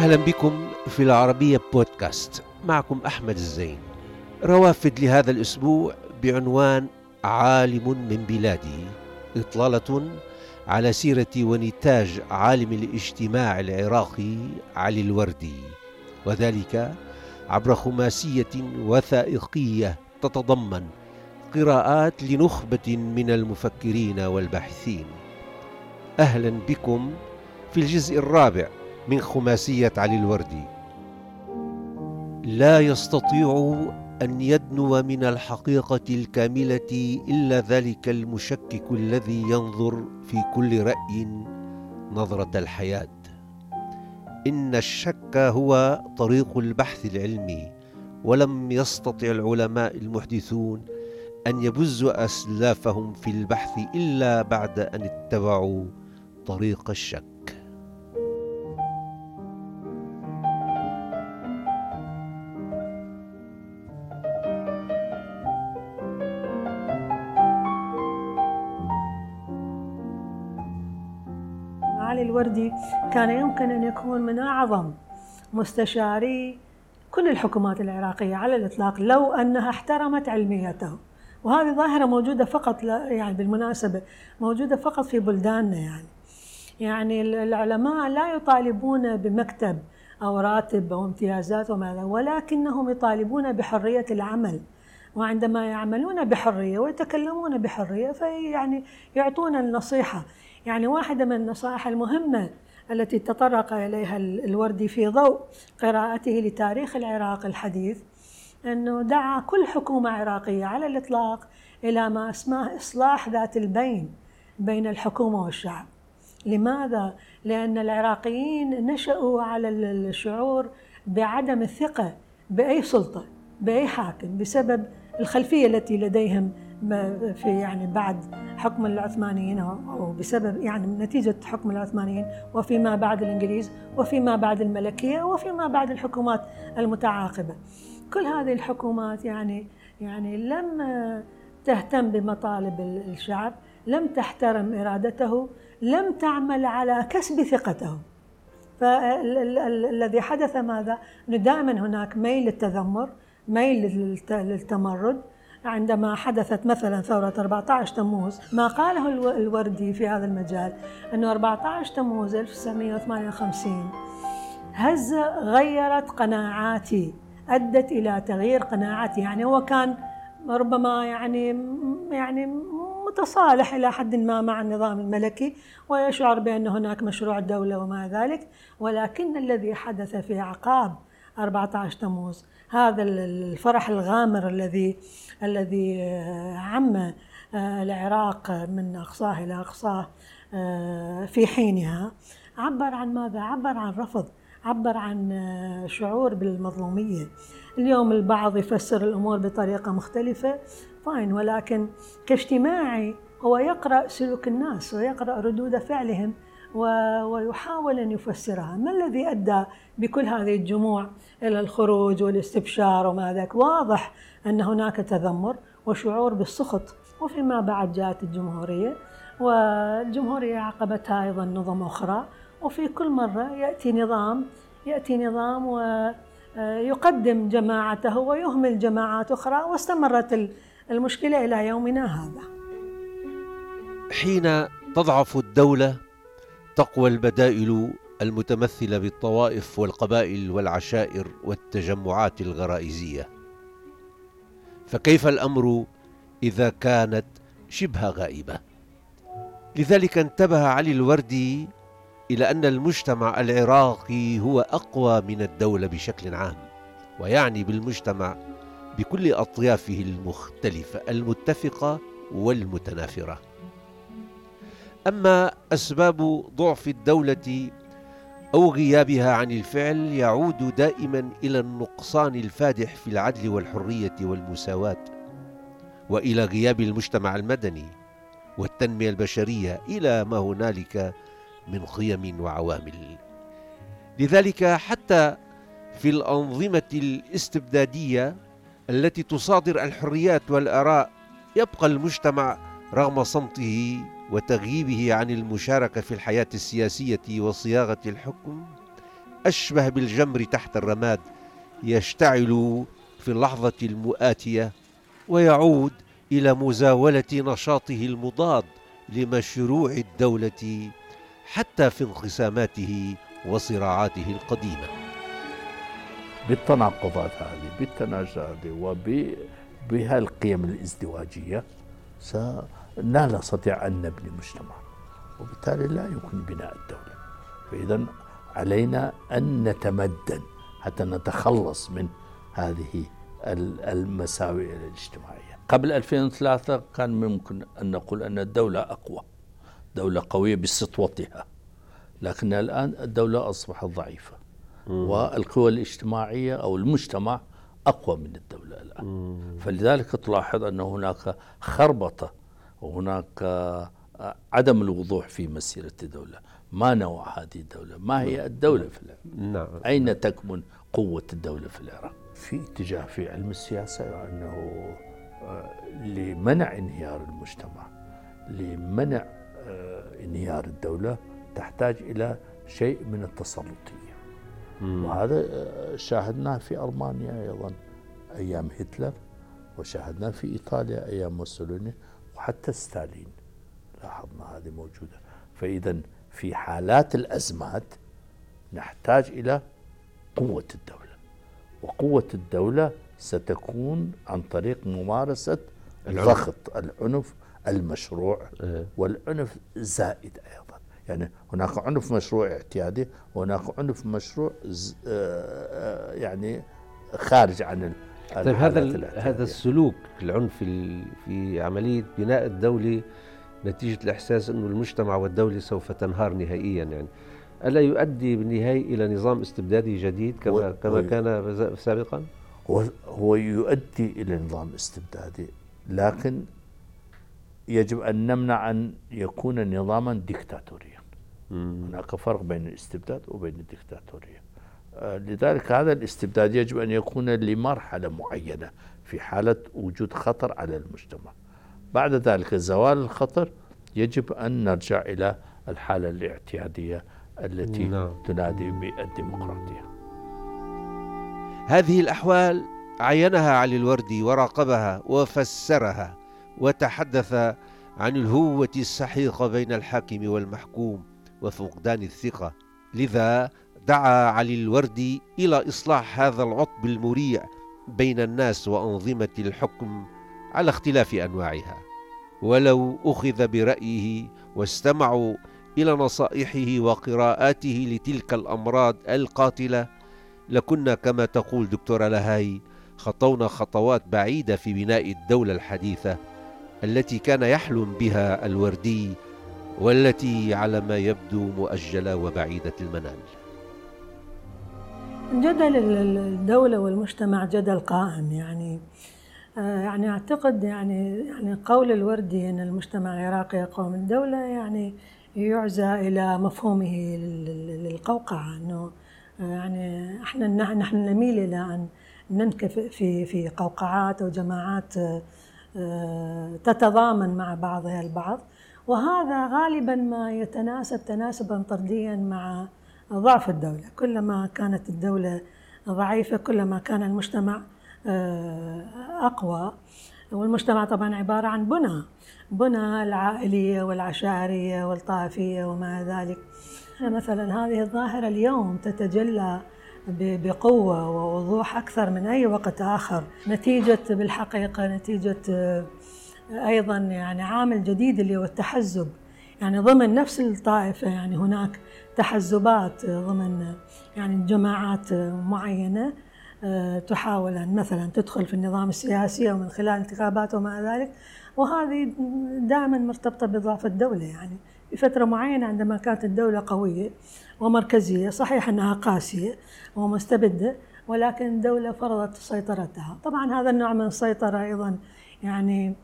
أهلا بكم في العربية بودكاست. معكم أحمد الزين. روافد لهذا الأسبوع بعنوان عالم من بلاده إطلالة على سيرة ونتاج عالم الاجتماع العراقي علي الوردي. وذلك عبر خماسية وثائقية تتضمن قراءات لنخبة من المفكرين والباحثين. أهلا بكم في الجزء الرابع من خماسية علي الوردي. لا يستطيع أن يدنو من الحقيقة الكاملة إلا ذلك المشكك الذي ينظر في كل رأي نظرة الحياة. إن الشك هو طريق البحث العلمي ولم يستطع العلماء المحدثون أن يبزوا أسلافهم في البحث إلا بعد أن اتبعوا طريق الشك. علي الوردي كان يمكن أن يكون من أعظم مستشاري كل الحكومات العراقية على الإطلاق لو أنها احترمت علميته. وهذه ظاهرة موجودة فقط يعني بالمناسبة موجودة فقط في بلداننا يعني. يعني العلماء لا يطالبون بمكتب أو راتب أو امتيازات وما ولكنهم يطالبون بحرية العمل. وعندما يعملون بحرية ويتكلمون بحرية فيعني يعطون النصيحة. يعني واحدة من النصائح المهمة التي تطرق إليها الوردي في ضوء قراءته لتاريخ العراق الحديث أنه دعا كل حكومة عراقية على الإطلاق إلى ما اسماه إصلاح ذات البين بين الحكومة والشعب لماذا؟ لأن العراقيين نشأوا على الشعور بعدم الثقة بأي سلطة بأي حاكم بسبب الخلفية التي لديهم في يعني بعد حكم العثمانيين أو بسبب يعني نتيجة حكم العثمانيين وفيما بعد الإنجليز وفيما بعد الملكية وفيما بعد الحكومات المتعاقبة. كل هذه الحكومات يعني يعني لم تهتم بمطالب الشعب، لم تحترم إرادته، لم تعمل على كسب ثقته. فالذي حدث ماذا؟ انه دائما هناك ميل للتذمر، ميل للتمرد، عندما حدثت مثلا ثورة 14 تموز ما قاله الوردي في هذا المجال أنه 14 تموز 1958 هزة غيرت قناعاتي أدت إلى تغيير قناعاتي يعني هو كان ربما يعني يعني متصالح إلى حد ما مع النظام الملكي ويشعر بأن هناك مشروع دولة وما ذلك ولكن الذي حدث في أعقاب 14 تموز. هذا الفرح الغامر الذي الذي آه، عم آه، العراق من أقصاه إلى أقصاه آه، في حينها. عبر عن ماذا؟ عبر عن رفض عبر عن شعور بالمظلومية. اليوم البعض يفسر الأمور بطريقة مختلفة فاين ولكن كاجتماعي هو يقرأ سلوك الناس ويقرأ ردود فعلهم ويحاول أن يفسرها، ما الذي أدى بكل هذه الجموع إلى الخروج والاستبشار وما ذاك؟ واضح أن هناك تذمر وشعور بالسخط، وفيما بعد جاءت الجمهورية والجمهورية عقبتها أيضا نظم أخرى، وفي كل مرة يأتي نظام يأتي نظام ويقدم جماعته ويهمل جماعات أخرى واستمرت المشكلة إلى يومنا هذا. حين تضعف الدولة تقوى البدائل المتمثلة بالطوائف والقبائل والعشائر والتجمعات الغرائزية. فكيف الأمر إذا كانت شبه غائبة؟ لذلك انتبه علي الوردي إلى أن المجتمع العراقي هو أقوى من الدولة بشكل عام ويعني بالمجتمع بكل أطيافه المختلفة المتفقة والمتنافرة. أما أسباب ضعف الدولة أو غيابها عن الفعل يعود دائما إلى النقصان الفادح في العدل والحرية والمساواة وإلى غياب المجتمع المدني والتنمية البشرية إلى ما هنالك من قيم وعوامل. لذلك حتى في الأنظمة الاستبدادية التي تصادر الحريات والآراء يبقى المجتمع رغم صمته وتغييبه عن المشاركة في الحياة السياسية وصياغة الحكم أشبه بالجمر تحت الرماد يشتعل في اللحظة المؤاتية ويعود إلى مزاولة نشاطه المضاد لمشروع الدولة حتى في انقساماته وصراعاته القديمة. بالتناقضات هذه بالتنازعات هذه وبهالقيم الازدواجية لا نستطيع أن نبني مجتمع وبالتالي لا يمكن بناء الدولة. فإذا علينا أن نتمدن حتى نتخلص من هذه المساوئ الاجتماعية. قبل 2003 كان ممكن أن نقول أن الدولة أقوى دولة قوية بسطوتها لكن الآن الدولة أصبحت ضعيفة والقوى الاجتماعية أو المجتمع أقوى من الدولة الآن. فلذلك تلاحظ أن هناك خربطة وهناك عدم الوضوح في مسيرة الدولة. ما نوع هذه الدولة؟ ما هي الدولة في العراق؟ نعم. أين تكمن قوة الدولة في العراق؟ في اتجاه في علم السياسة أنه آه، لمنع انهيار المجتمع لمنع آه، انهيار الدولة تحتاج إلى شيء من التسلطية. وهذا آه، شاهدناه في ألمانيا أيضا أيام هتلر وشاهدناه في إيطاليا أيام موسوليني وحتى ستالين لاحظنا هذه موجودة. فإذا في حالات الأزمات نحتاج إلى قوة الدولة وقوة الدولة ستكون عن طريق ممارسة الضغط العنف المشروع إيه. والعنف زائد أيضا. يعني هناك عنف مشروع اعتيادي وهناك عنف مشروع آه، آه، يعني خارج عن طيب هذا هذا السلوك العنف في عملية بناء الدولة نتيجة الإحساس إنه المجتمع والدولة سوف تنهار نهائيا يعني. ألا يؤدي بالنهاية إلى نظام استبدادي جديد كما كما كان سابقا؟ هو يؤدي إلى نظام استبدادي لكن يجب أن نمنع أن يكون نظاما ديكتاتوريا. هناك فرق بين الاستبداد وبين الديكتاتورية. لذلك هذا الاستبداد يجب أن يكون لمرحلة معينة في حالة وجود خطر على المجتمع. بعد ذلك زوال الخطر يجب أن نرجع إلى الحالة الاعتيادية التي نعم. تنادي بالديمقراطية. هذه الأحوال عينها علي الوردي وراقبها وفسرها وتحدث عن الهوة السحيقة بين الحاكم والمحكوم وفقدان الثقة. لذا دعا علي الوردي إلى إصلاح هذا العطب المريع بين الناس وأنظمة الحكم على اختلاف أنواعها. ولو أخذ برأيه واستمعوا إلى نصائحه وقراءاته لتلك الأمراض القاتلة لكنا كما تقول دكتورة لهاي خطونا خطوات بعيدة في بناء الدولة الحديثة التي كان يحلم بها الوردي والتي على ما يبدو مؤجلة وبعيدة المنال. جدل الدولة والمجتمع جدل قائم يعني آه، يعني أعتقد يعني يعني قول الوردي إن المجتمع العراقي يقوم الدولة يعني يعزى إلى مفهومه للقوقعة إنه آه، يعني إحنا نحن نميل إلى أن ننكفئ في في قوقعات أو جماعات آه، تتضامن مع بعضها البعض. وهذا غالبا ما يتناسب تناسبا طرديا مع ضعف الدولة. كلما كانت الدولة ضعيفة كلما كان المجتمع آه، أقوى. والمجتمع طبعا عبارة عن بنى بنى العائلية والعشائرية والطائفية وما ذلك. مثلا هذه الظاهرة اليوم تتجلى بقوة ووضوح أكثر من أي وقت آخر. نتيجة بالحقيقة نتيجة آه، أيضا يعني عامل جديد اللي هو التحزب. يعني ضمن نفس الطائفة يعني هناك تحزبات ضمن يعني جماعات معينة آه، تحاول أن مثلا تدخل في النظام السياسي أو من خلال انتخابات وما ذلك. وهذه دائما مرتبطة بضعف الدولة يعني. في فترة معينة عندما كانت الدولة قوية ومركزية صحيح أنها قاسية ومستبدة ولكن الدولة فرضت سيطرتها. طبعا هذا النوع من السيطرة أيضا يعني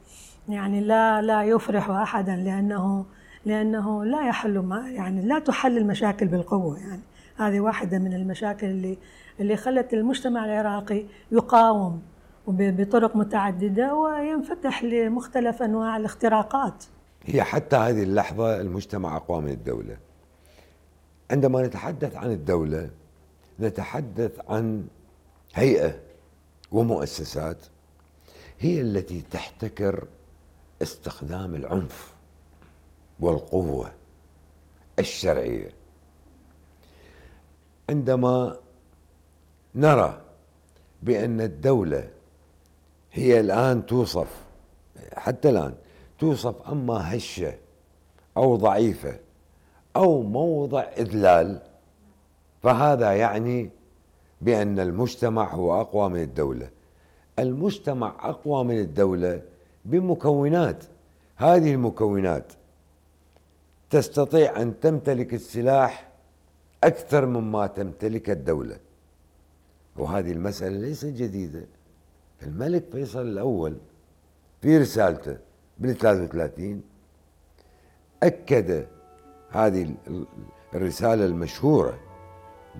يعني لا لا يفرح أحدا لأنه لأنه لا يحل ما يعني لا تحل المشاكل بالقوة يعني هذه واحدة من المشاكل اللي اللي خلت المجتمع العراقي يقاوم بطرق متعددة وينفتح لمختلف أنواع الاختراقات. هي حتى هذه اللحظة المجتمع أقوى من الدولة. عندما نتحدث عن الدولة نتحدث عن هيئة ومؤسسات هي التي تحتكر استخدام العنف. والقوة الشرعية. عندما نرى بأن الدولة هي الآن توصف حتى الآن توصف أما هشة أو ضعيفة أو موضع إذلال فهذا يعني بأن المجتمع هو أقوى من الدولة. المجتمع أقوى من الدولة بمكونات. هذه المكونات تستطيع أن تمتلك السلاح أكثر مما تمتلك الدولة. وهذه المسألة ليست جديدة. الملك فيصل الأول في رسالته بال 33 أكد هذه الرسالة المشهورة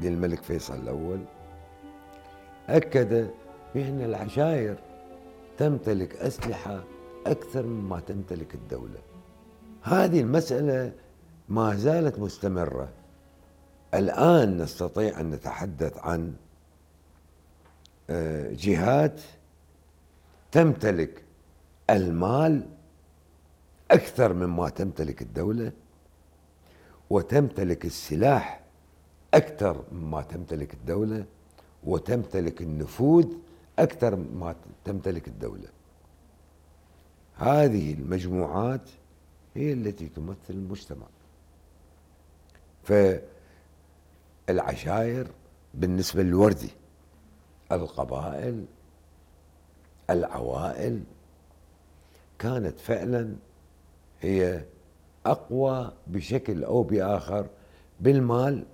للملك فيصل الأول. أكد بأن العشائر تمتلك أسلحة أكثر مما تمتلك الدولة. هذه المسألة ما زالت مستمرة. الآن نستطيع أن نتحدث عن آه، جهات تمتلك المال أكثر مما تمتلك الدولة وتمتلك السلاح أكثر مما تمتلك الدولة وتمتلك النفوذ أكثر مما تمتلك الدولة. هذه المجموعات هي التي تمثل المجتمع. فالعشائر بالنسبة للوردي القبائل العوائل كانت فعلا هي أقوى بشكل أو بآخر بالمال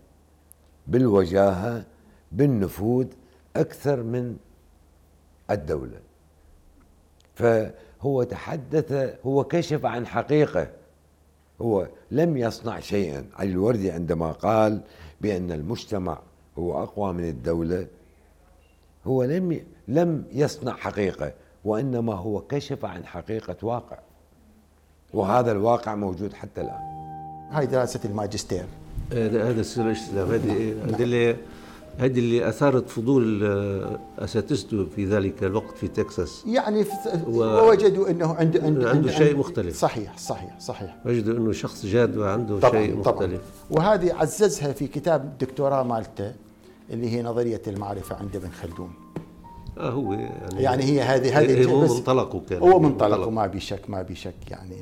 بالوجاهة بالنفوذ أكثر من الدولة. فهو تحدث هو كشف عن حقيقة. هو لم يصنع شيئا. علي الوردي عندما قال بأن المجتمع هو أقوى من الدولة هو لم لم يصنع حقيقة وإنما هو كشف عن حقيقة واقع. وهذا الواقع موجود حتى الآن. هاي دراسة الماجستير. هذا هذا السر الاسلام هذه اللي أثارت فضول أساتذته في ذلك الوقت في تكساس. يعني ووجدوا إنه عنده عنده, عنده شيء مختلف. صحيح صحيح صحيح. وجدوا إنه شخص جاد وعنده طبعًا شيء مختلف. طبعًا وهذه عززها في كتاب الدكتوراه مالته اللي هي نظرية المعرفة عند ابن خلدون. آه هو يعني, يعني هي هذه هذه هو منطلقه كان هو منطلقه ما بشك ما بشك يعني.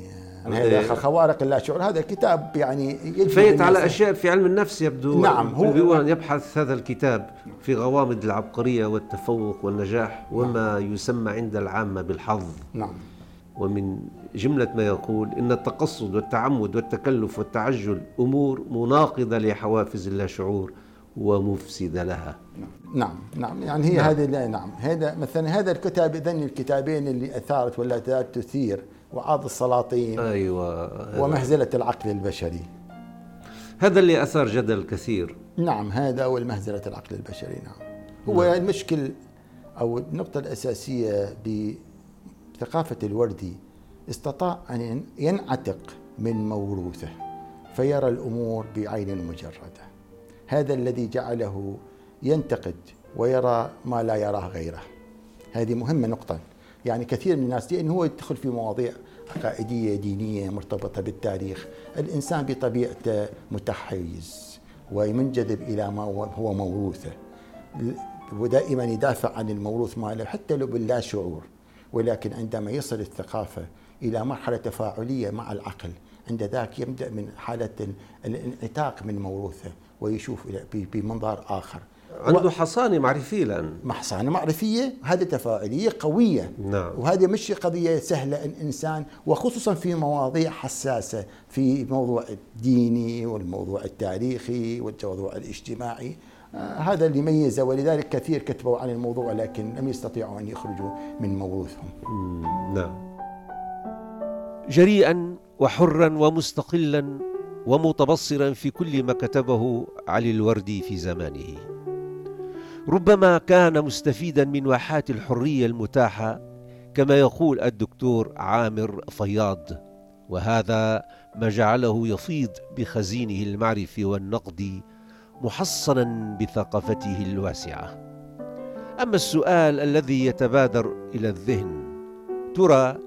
هذا خوارق اللا شعور. هذا كتاب يعني فيت على أشياء في علم النفس يبدو نعم هو يبحث هذا الكتاب في غوامض العبقرية والتفوق والنجاح وما نعم. يسمى عند العامة بالحظ. نعم. ومن جملة ما يقول إن التقصد والتعمد والتكلف والتعجل أمور مناقضة لحوافز اللاشعور ومفسدة لها. نعم نعم يعني هي نعم. هذه نعم هذا مثلا هذا الكتاب إذن الكتابين اللي أثارت ولا تثير وعاض السلاطين أيوه ومهزلة العقل البشري. هذا اللي أثار جدل كثير. نعم هذا هو مهزله العقل البشري نعم. هو نعم. المشكل أو النقطة الأساسية بثقافة الوردي استطاع أن ينعتق من موروثه فيرى الأمور بعين مجردة. هذا الذي جعله ينتقد ويرى ما لا يراه غيره. هذه مهمة نقطة. يعني كثير من الناس لأنه هو يدخل في مواضيع عقائدية دينية مرتبطة بالتاريخ. الإنسان بطبيعته متحيز ومنجذب إلى ما هو موروثه ودائما يدافع عن الموروث ماله حتى لو باللا شعور. ولكن عندما يصل الثقافة إلى مرحلة تفاعلية مع العقل عند ذاك يبدأ من حالة الانعتاق من موروثه. ويشوف بمنظار آخر. عنده حصانة معرفية الآن حصانة معرفية هذه تفاعلية قوية. نعم. وهذه مش قضية سهلة أن إنسان وخصوصا في مواضيع حساسة في الموضوع الديني والموضوع التاريخي والموضوع الاجتماعي. آه هذا اللي ميزه ولذلك كثير كتبوا عن الموضوع لكن لم يستطيعوا أن يخرجوا من موروثهم. نعم. جريئا وحرا ومستقلا ومتبصرا في كل ما كتبه علي الوردي في زمانه. ربما كان مستفيدا من واحات الحرية المتاحة كما يقول الدكتور عامر فياض وهذا ما جعله يفيض بخزينه المعرفي والنقدي محصنا بثقافته الواسعة. أما السؤال الذي يتبادر إلى الذهن ترى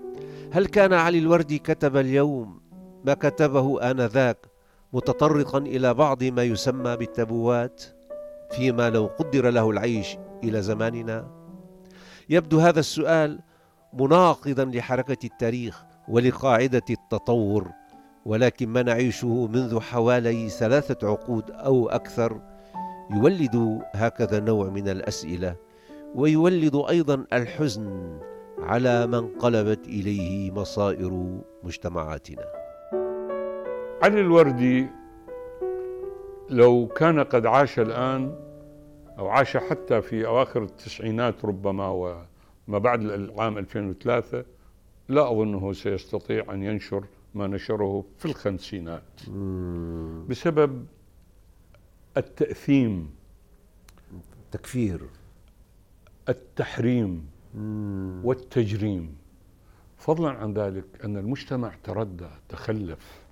هل كان علي الوردي كتب اليوم ما كتبه آنذاك متطرقا إلى بعض ما يسمى بالتبوات فيما لو قدر له العيش إلى زماننا؟ يبدو هذا السؤال مناقضا لحركة التاريخ ولقاعدة التطور ولكن ما نعيشه منذ حوالي ثلاثة عقود أو أكثر يولد هكذا نوع من الأسئلة ويولد أيضا الحزن على ما انقلبت إليه مصائر مجتمعاتنا. علي الوردي لو كان قد عاش الآن أو عاش حتى في أواخر التسعينات ربما وما بعد العام 2003 لا أظنه سيستطيع أن ينشر ما نشره في الخمسينات. بسبب التأثيم. تكفير. التحريم. والتجريم. فضلا عن ذلك أن المجتمع تردى تخلف.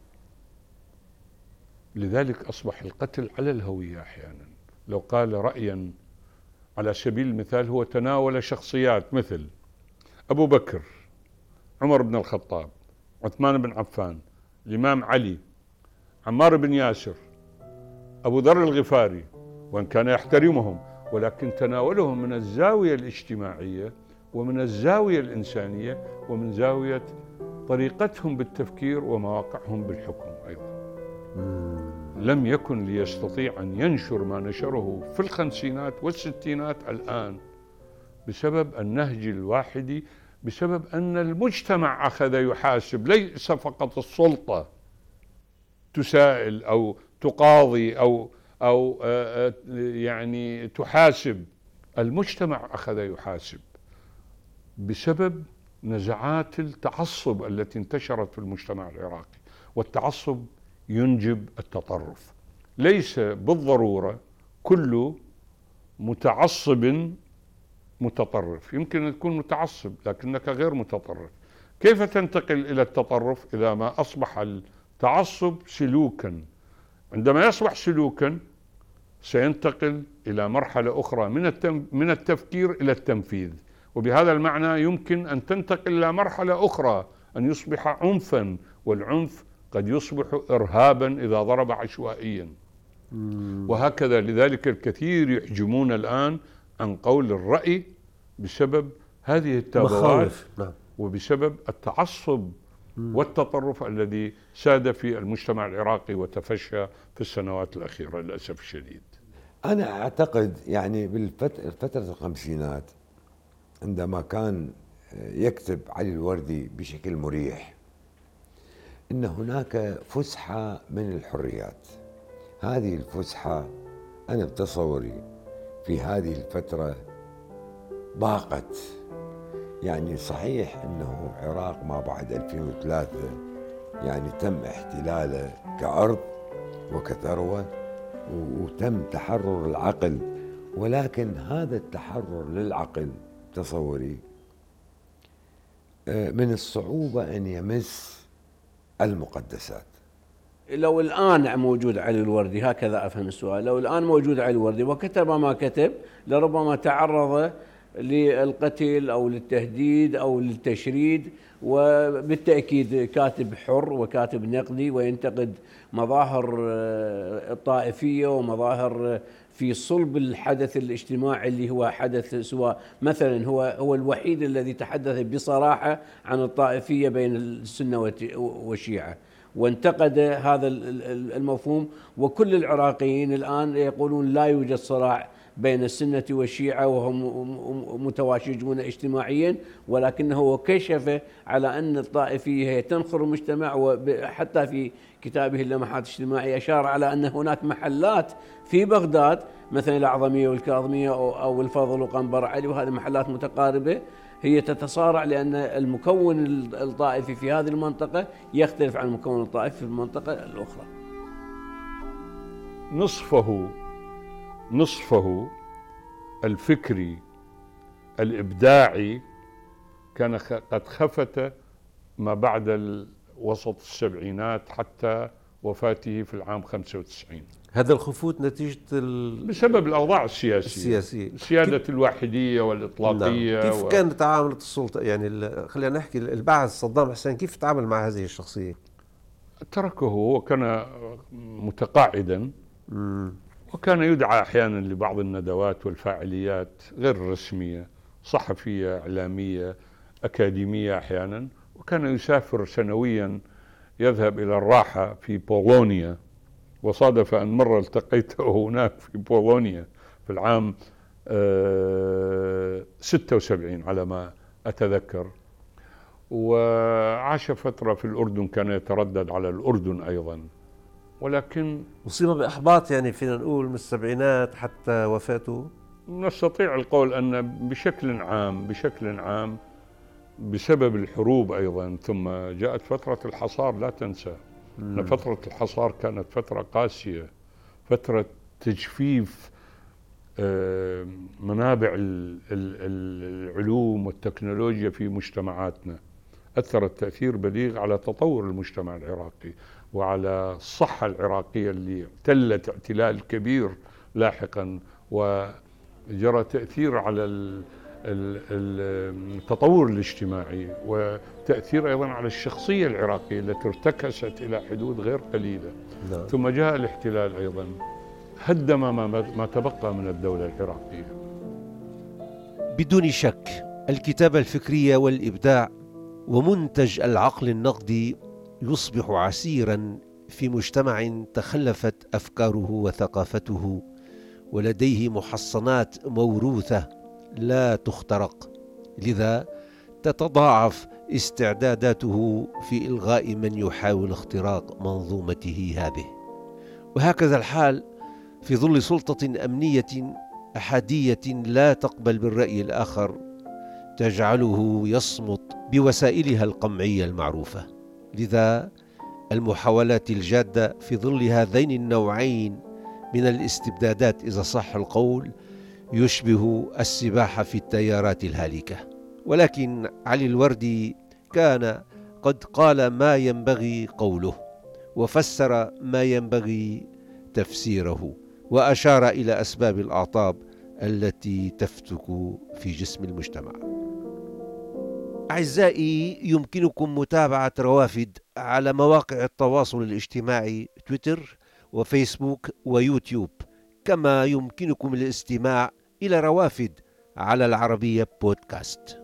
لذلك أصبح القتل على الهوية أحيانا لو قال رايا على سبيل المثال هو تناول شخصيات مثل أبو بكر عمر بن الخطاب عثمان بن عفان الإمام علي عمار بن ياسر أبو ذر الغفاري وإن كان يحترمهم ولكن تناولهم من الزاوية الاجتماعية ومن الزاوية الإنسانية ومن زاوية طريقتهم بالتفكير ومواقعهم بالحكم أيضا. لم يكن ليستطيع أن ينشر ما نشره في الخمسينات والستينات الآن بسبب النهج الواحدي بسبب أن المجتمع أخذ يحاسب ليس فقط السلطة تسائل أو تقاضي أو أو آه، آه، يعني تحاسب المجتمع أخذ يحاسب بسبب نزعات التعصب التي انتشرت في المجتمع العراقي والتعصب ينجب التطرف. ليس بالضرورة كل متعصب متطرف. يمكن أن تكون متعصب لكنك غير متطرف. كيف تنتقل إلى التطرف؟ اذا ما أصبح التعصب سلوكا. عندما يصبح سلوكا سينتقل إلى مرحلة أخرى من من التفكير إلى التنفيذ. وبهذا المعنى يمكن أن تنتقل إلى مرحلة أخرى أن يصبح عنفا. والعنف قد يصبح ارهابا إذا ضرب عشوائيا. وهكذا لذلك الكثير يحجمون الآن عن قول الرأي بسبب هذه التابوات نعم. وبسبب التعصب والتطرف الذي ساد في المجتمع العراقي وتفشى في السنوات الأخيرة للأسف الشديد. أنا أعتقد يعني بالفترة الخمسينات عندما كان يكتب علي الوردي بشكل مريح إن هناك فسحة من الحريات. هذه الفسحة أنا بتصوري في هذه الفترة ضاقت يعني صحيح إنه العراق ما بعد 2003 يعني تم احتلاله كأرض وكثروة وتم تحرر العقل. ولكن هذا التحرر للعقل تصوري آه، من الصعوبة أن يمس المقدسات. لو الآن موجود علي الوردي هكذا أفهم السؤال. لو الآن موجود علي الوردي وكتب ما كتب لربما تعرض للقتل أو للتهديد أو للتشريد وبالتأكيد كاتب حر وكاتب نقدي وينتقد مظاهر آه، الطائفية ومظاهر في صلب الحدث الاجتماعي اللي هو حدث سواء مثلا هو هو الوحيد الذي تحدث بصراحة عن الطائفية بين السنة والشيعة. وانتقد هذا المفهوم. وكل العراقيين الآن يقولون لا يوجد صراع بين السنة والشيعة وهم متواشجون اجتماعيا. ولكنه كشف على أن الطائفية هي تنخر المجتمع وحتى في كتابه اللمحات الاجتماعية أشار على أن هناك محلات في بغداد مثلا الأعظمية والكاظمية أو الفضل وقنبر علي وهذه محلات متقاربة. هي تتصارع لأن المكون الطائفي في هذه المنطقة يختلف عن المكون الطائفي في المنطقة الأخرى. نصفه نصفه الفكري الإبداعي كان قد خفت ما بعد وسط السبعينات حتى وفاته في العام 95 هذا الخفوت نتيجة ال... بسبب الأوضاع السياسية. السياسية. سيادة كيف... الواحدية والإطلاقية نعم. كيف و... كانت تعاملت السلطة؟ يعني ال... خلينا نحكي البعث صدام حسين كيف تعامل مع هذه الشخصية؟ تركه هو كان متقاعدا وكان يدعى أحيانا لبعض الندوات والفاعليات غير رسمية صحفية إعلامية أكاديمية أحيانا. وكان يسافر سنويا يذهب إلى الراحة في بولونيا وصادف أن مرة التقيته هناك في بولونيا في العام 76 على ما أتذكر. وعاش فترة في الأردن كان يتردد على الأردن أيضا. ولكن أصيب بإحباط يعني فينا نقول من السبعينات حتى وفاته؟ نستطيع القول أن بشكل عام بشكل عام بسبب الحروب أيضا ثم جاءت فترة الحصار لا تنسى. أن فترة الحصار كانت فترة قاسية فترة تجفيف آه، منابع العلوم والتكنولوجيا في مجتمعاتنا. أثرت تأثير بليغ على تطور المجتمع العراقي وعلى الصحة العراقية اللي اعتلت اعتلال كبير لاحقا وجرى تأثير على التطور الاجتماعي وتأثير أيضا على الشخصية العراقية التي ارتكست إلى حدود غير قليلة نعم. ثم جاء الاحتلال أيضا هدم ما تبقى من الدولة العراقية بدون شك الكتابة الفكرية والإبداع ومنتج العقل النقدي يصبح عسيرا في مجتمع تخلفت أفكاره وثقافته ولديه محصنات موروثة لا تخترق. لذا تتضاعف استعداداته في إلغاء من يحاول اختراق منظومته هذه. وهكذا الحال في ظل سلطة أمنية أحادية لا تقبل بالرأي الآخر تجعله يصمت بوسائلها القمعية المعروفة. لذا المحاولات الجادة في ظل هذين النوعين من الاستبدادات إذا صح القول يشبه السباحه في التيارات الهالكة. ولكن علي الوردي كان قد قال ما ينبغي قوله وفسر ما ينبغي تفسيره وأشار إلى أسباب الأعطاب التي تفتك في جسم المجتمع. أعزائي يمكنكم متابعة روافد على مواقع التواصل الاجتماعي تويتر وفيسبوك ويوتيوب كما يمكنكم الاستماع إلى روافد على العربية بودكاست.